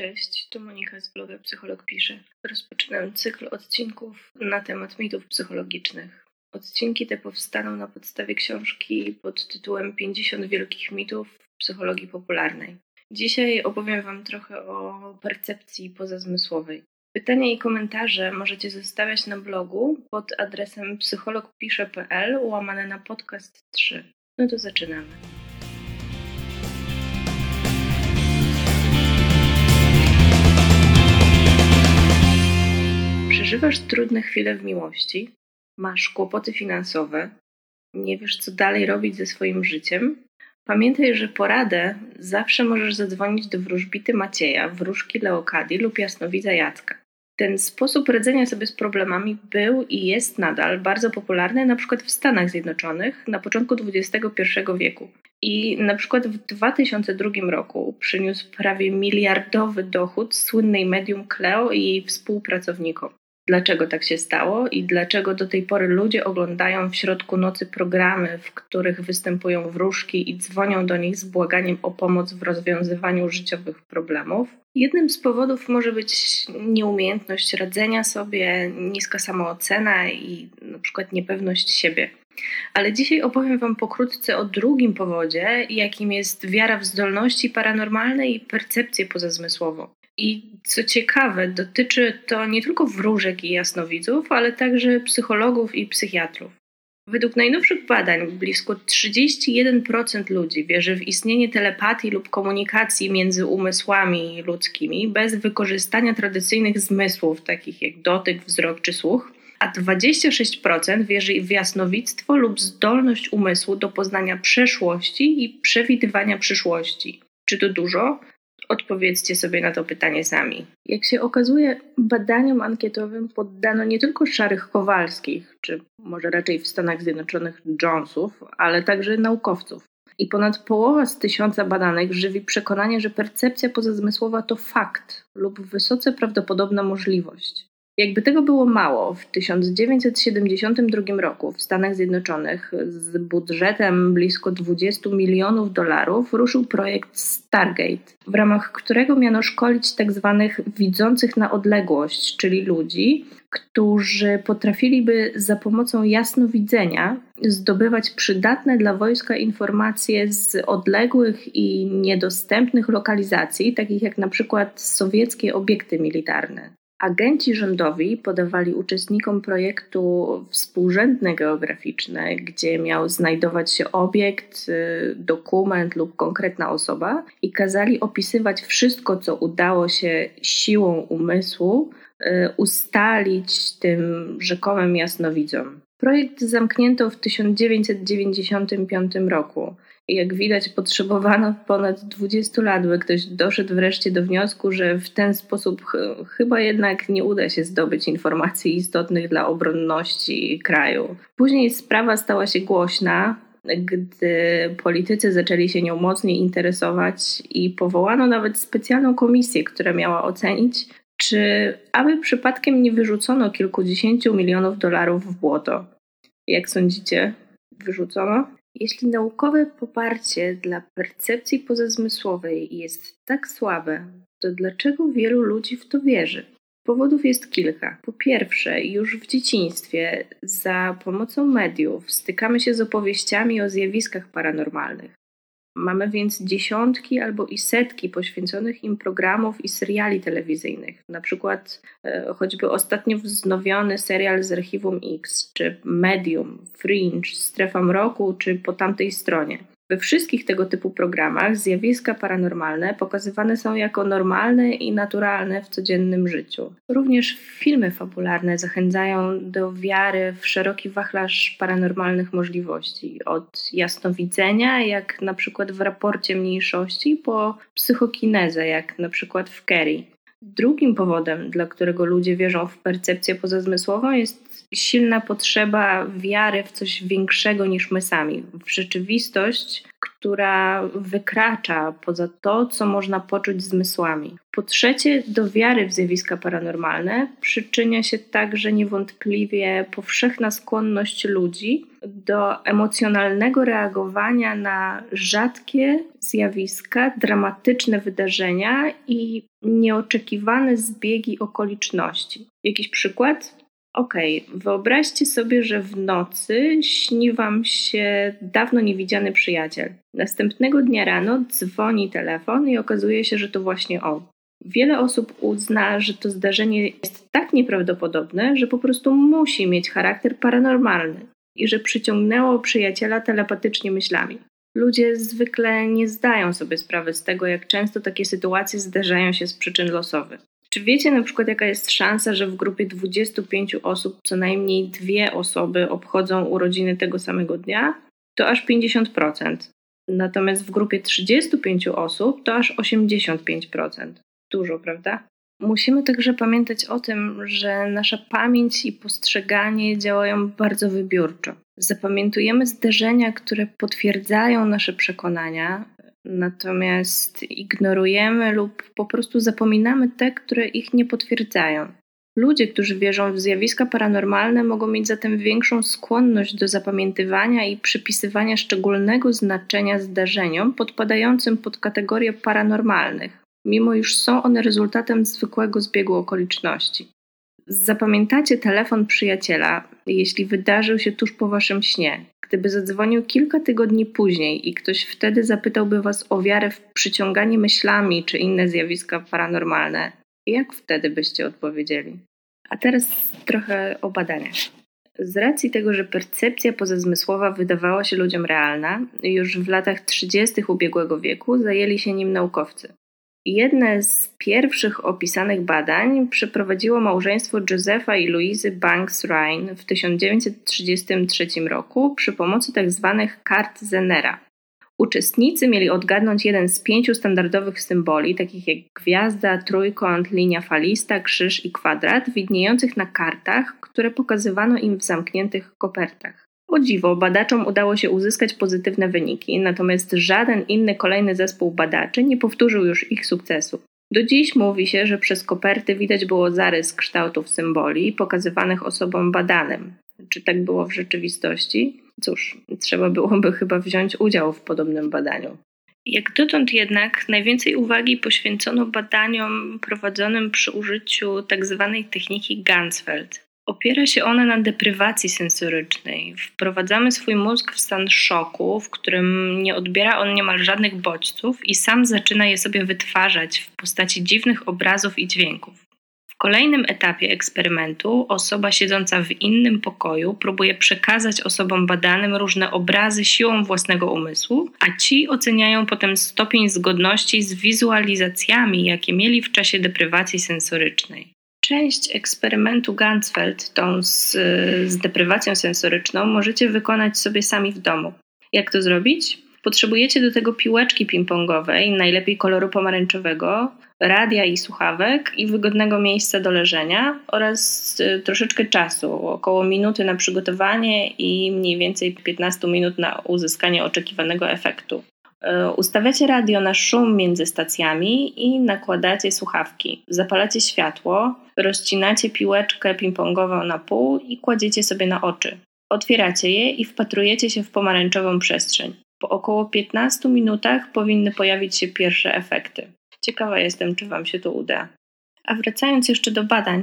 Cześć, to Monika z bloga Psycholog Pisze. Rozpoczynam cykl odcinków na temat mitów psychologicznych. Odcinki te powstaną na podstawie książki pod tytułem 50 wielkich mitów psychologii popularnej. Dzisiaj opowiem Wam trochę o percepcji pozazmysłowej. Pytania i komentarze możecie zostawiać na blogu pod adresem psychologpisze.pl łamane na podcast 3. No to zaczynamy. Przeżywasz trudne chwile w miłości, masz kłopoty finansowe, nie wiesz co dalej robić ze swoim życiem, pamiętaj, że poradę zawsze możesz zadzwonić do wróżbity Macieja, wróżki Leokadii lub jasnowidza Jacka. Ten sposób radzenia sobie z problemami był i jest nadal bardzo popularny na przykład w Stanach Zjednoczonych na początku XXI wieku. I na przykład w 2002 roku przyniósł prawie miliardowy dochód słynnej medium Cleo i jej współpracownikom dlaczego tak się stało i dlaczego do tej pory ludzie oglądają w środku nocy programy, w których występują wróżki i dzwonią do nich z błaganiem o pomoc w rozwiązywaniu życiowych problemów. Jednym z powodów może być nieumiejętność radzenia sobie, niska samoocena i na przykład niepewność siebie. Ale dzisiaj opowiem Wam pokrótce o drugim powodzie, jakim jest wiara w zdolności paranormalne i percepcję pozazmysłową. I co ciekawe, dotyczy to nie tylko wróżek i jasnowidzów, ale także psychologów i psychiatrów. Według najnowszych badań blisko 31% ludzi wierzy w istnienie telepatii lub komunikacji między umysłami ludzkimi bez wykorzystania tradycyjnych zmysłów, takich jak dotyk, wzrok czy słuch, a 26% wierzy w jasnowictwo lub zdolność umysłu do poznania przeszłości i przewidywania przyszłości. Czy to dużo? Odpowiedzcie sobie na to pytanie sami. Jak się okazuje, badaniom ankietowym poddano nie tylko szarych Kowalskich, czy może raczej w Stanach Zjednoczonych Jonesów, ale także naukowców. I ponad połowa z tysiąca badanych żywi przekonanie, że percepcja pozazmysłowa to fakt lub wysoce prawdopodobna możliwość. Jakby tego było mało, w 1972 roku w Stanach Zjednoczonych z budżetem blisko 20 milionów dolarów ruszył projekt Stargate, w ramach którego miano szkolić tak zwanych widzących na odległość, czyli ludzi, którzy potrafiliby za pomocą jasnowidzenia zdobywać przydatne dla wojska informacje z odległych i niedostępnych lokalizacji, takich jak na przykład sowieckie obiekty militarne. Agenci rządowi podawali uczestnikom projektu współrzędne geograficzne, gdzie miał znajdować się obiekt, y, dokument lub konkretna osoba, i kazali opisywać wszystko, co udało się siłą umysłu y, ustalić tym rzekomym jasnowidzom. Projekt zamknięto w 1995 roku. Jak widać, potrzebowano ponad 20 lat, by ktoś doszedł wreszcie do wniosku, że w ten sposób ch chyba jednak nie uda się zdobyć informacji istotnych dla obronności kraju. Później sprawa stała się głośna, gdy politycy zaczęli się nią mocniej interesować i powołano nawet specjalną komisję, która miała ocenić, czy aby przypadkiem nie wyrzucono kilkudziesięciu milionów dolarów w błoto. Jak sądzicie, wyrzucono? Jeśli naukowe poparcie dla percepcji pozazmysłowej jest tak słabe, to dlaczego wielu ludzi w to wierzy? Powodów jest kilka. Po pierwsze, już w dzieciństwie za pomocą mediów stykamy się z opowieściami o zjawiskach paranormalnych. Mamy więc dziesiątki albo i setki poświęconych im programów i seriali telewizyjnych. Na przykład e, choćby ostatnio wznowiony serial z Archiwum X, czy Medium, Fringe, Strefa Mroku, czy Po tamtej stronie. We wszystkich tego typu programach zjawiska paranormalne pokazywane są jako normalne i naturalne w codziennym życiu. Również filmy fabularne zachęcają do wiary w szeroki wachlarz paranormalnych możliwości, od jasnowidzenia, jak na przykład w raporcie mniejszości, po psychokinezę, jak na przykład w Kerry. Drugim powodem, dla którego ludzie wierzą w percepcję pozazmysłową, jest silna potrzeba wiary w coś większego niż my sami, w rzeczywistość, która wykracza poza to, co można poczuć zmysłami. Po trzecie, do wiary w zjawiska paranormalne przyczynia się także niewątpliwie powszechna skłonność ludzi do emocjonalnego reagowania na rzadkie zjawiska, dramatyczne wydarzenia i nieoczekiwane zbiegi okoliczności. Jakiś przykład? Okej, okay. wyobraźcie sobie, że w nocy śni wam się dawno niewidziany przyjaciel. Następnego dnia rano dzwoni telefon i okazuje się, że to właśnie on. Wiele osób uzna, że to zdarzenie jest tak nieprawdopodobne, że po prostu musi mieć charakter paranormalny i że przyciągnęło przyjaciela telepatycznie myślami. Ludzie zwykle nie zdają sobie sprawy z tego, jak często takie sytuacje zdarzają się z przyczyn losowych. Czy wiecie na przykład, jaka jest szansa, że w grupie 25 osób co najmniej dwie osoby obchodzą urodziny tego samego dnia? To aż 50%. Natomiast w grupie 35 osób to aż 85%. Dużo, prawda? Musimy także pamiętać o tym, że nasza pamięć i postrzeganie działają bardzo wybiórczo. Zapamiętujemy zdarzenia, które potwierdzają nasze przekonania, natomiast ignorujemy lub po prostu zapominamy te, które ich nie potwierdzają. Ludzie, którzy wierzą w zjawiska paranormalne, mogą mieć zatem większą skłonność do zapamiętywania i przypisywania szczególnego znaczenia zdarzeniom podpadającym pod kategorię paranormalnych, mimo iż są one rezultatem zwykłego zbiegu okoliczności. Zapamiętacie telefon przyjaciela, jeśli wydarzył się tuż po waszym śnie. Gdyby zadzwonił kilka tygodni później i ktoś wtedy zapytałby was o wiarę w przyciąganie myślami czy inne zjawiska paranormalne, jak wtedy byście odpowiedzieli? A teraz trochę o badaniach. Z racji tego, że percepcja pozazmysłowa wydawała się ludziom realna, już w latach 30. ubiegłego wieku zajęli się nim naukowcy. Jedne z pierwszych opisanych badań przeprowadziło małżeństwo Josepha i Louisy Banks Rhine w 1933 roku przy pomocy tzw. Tak kart Zenera. Uczestnicy mieli odgadnąć jeden z pięciu standardowych symboli, takich jak gwiazda, trójkąt, linia falista, krzyż i kwadrat, widniejących na kartach, które pokazywano im w zamkniętych kopertach. O dziwo, badaczom udało się uzyskać pozytywne wyniki, natomiast żaden inny kolejny zespół badaczy nie powtórzył już ich sukcesu. Do dziś mówi się, że przez koperty widać było zarys kształtów symboli pokazywanych osobom badanym. Czy tak było w rzeczywistości? Cóż, trzeba byłoby chyba wziąć udział w podobnym badaniu. Jak dotąd jednak najwięcej uwagi poświęcono badaniom prowadzonym przy użyciu tzw. Tak techniki Gansfeld. Opiera się ona na deprywacji sensorycznej. Wprowadzamy swój mózg w stan szoku, w którym nie odbiera on niemal żadnych bodźców i sam zaczyna je sobie wytwarzać w postaci dziwnych obrazów i dźwięków. W kolejnym etapie eksperymentu osoba siedząca w innym pokoju próbuje przekazać osobom badanym różne obrazy siłą własnego umysłu, a ci oceniają potem stopień zgodności z wizualizacjami, jakie mieli w czasie deprywacji sensorycznej. Część eksperymentu Gansfeld, tą z, z deprywacją sensoryczną, możecie wykonać sobie sami w domu. Jak to zrobić? Potrzebujecie do tego piłeczki ping-pongowej, najlepiej koloru pomarańczowego, radia i słuchawek i wygodnego miejsca do leżenia oraz y, troszeczkę czasu, około minuty na przygotowanie i mniej więcej 15 minut na uzyskanie oczekiwanego efektu. E, ustawiacie radio na szum między stacjami i nakładacie słuchawki. Zapalacie światło, rozcinacie piłeczkę ping-pongową na pół i kładziecie sobie na oczy. Otwieracie je i wpatrujecie się w pomarańczową przestrzeń. Po około 15 minutach powinny pojawić się pierwsze efekty. Ciekawa jestem, czy Wam się to uda. A wracając jeszcze do badań,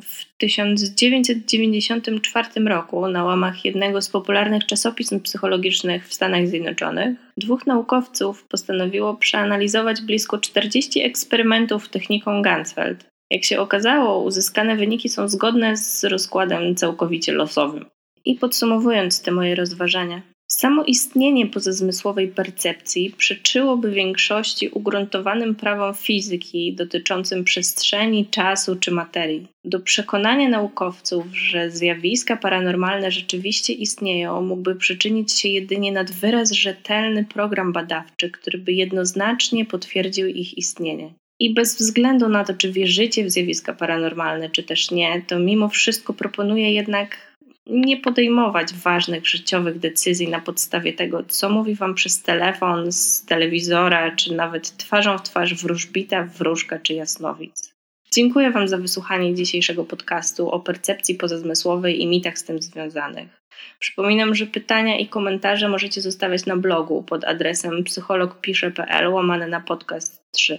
w 1994 roku, na łamach jednego z popularnych czasopism psychologicznych w Stanach Zjednoczonych, dwóch naukowców postanowiło przeanalizować blisko 40 eksperymentów techniką Gansfeld. Jak się okazało, uzyskane wyniki są zgodne z rozkładem całkowicie losowym. I podsumowując te moje rozważania, Samo istnienie pozazmysłowej percepcji przeczyłoby większości ugruntowanym prawom fizyki dotyczącym przestrzeni, czasu czy materii. Do przekonania naukowców, że zjawiska paranormalne rzeczywiście istnieją, mógłby przyczynić się jedynie nad wyraz rzetelny program badawczy, który by jednoznacznie potwierdził ich istnienie. I bez względu na to, czy wierzycie w zjawiska paranormalne, czy też nie, to mimo wszystko proponuję jednak nie podejmować ważnych życiowych decyzji na podstawie tego, co mówi Wam przez telefon, z telewizora, czy nawet twarzą w twarz wróżbita, wróżka czy jasnowic. Dziękuję Wam za wysłuchanie dzisiejszego podcastu o percepcji pozazmysłowej i mitach z tym związanych. Przypominam, że pytania i komentarze możecie zostawiać na blogu pod adresem psychologpisze.pl łamane na podcast 3.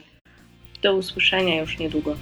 Do usłyszenia już niedługo.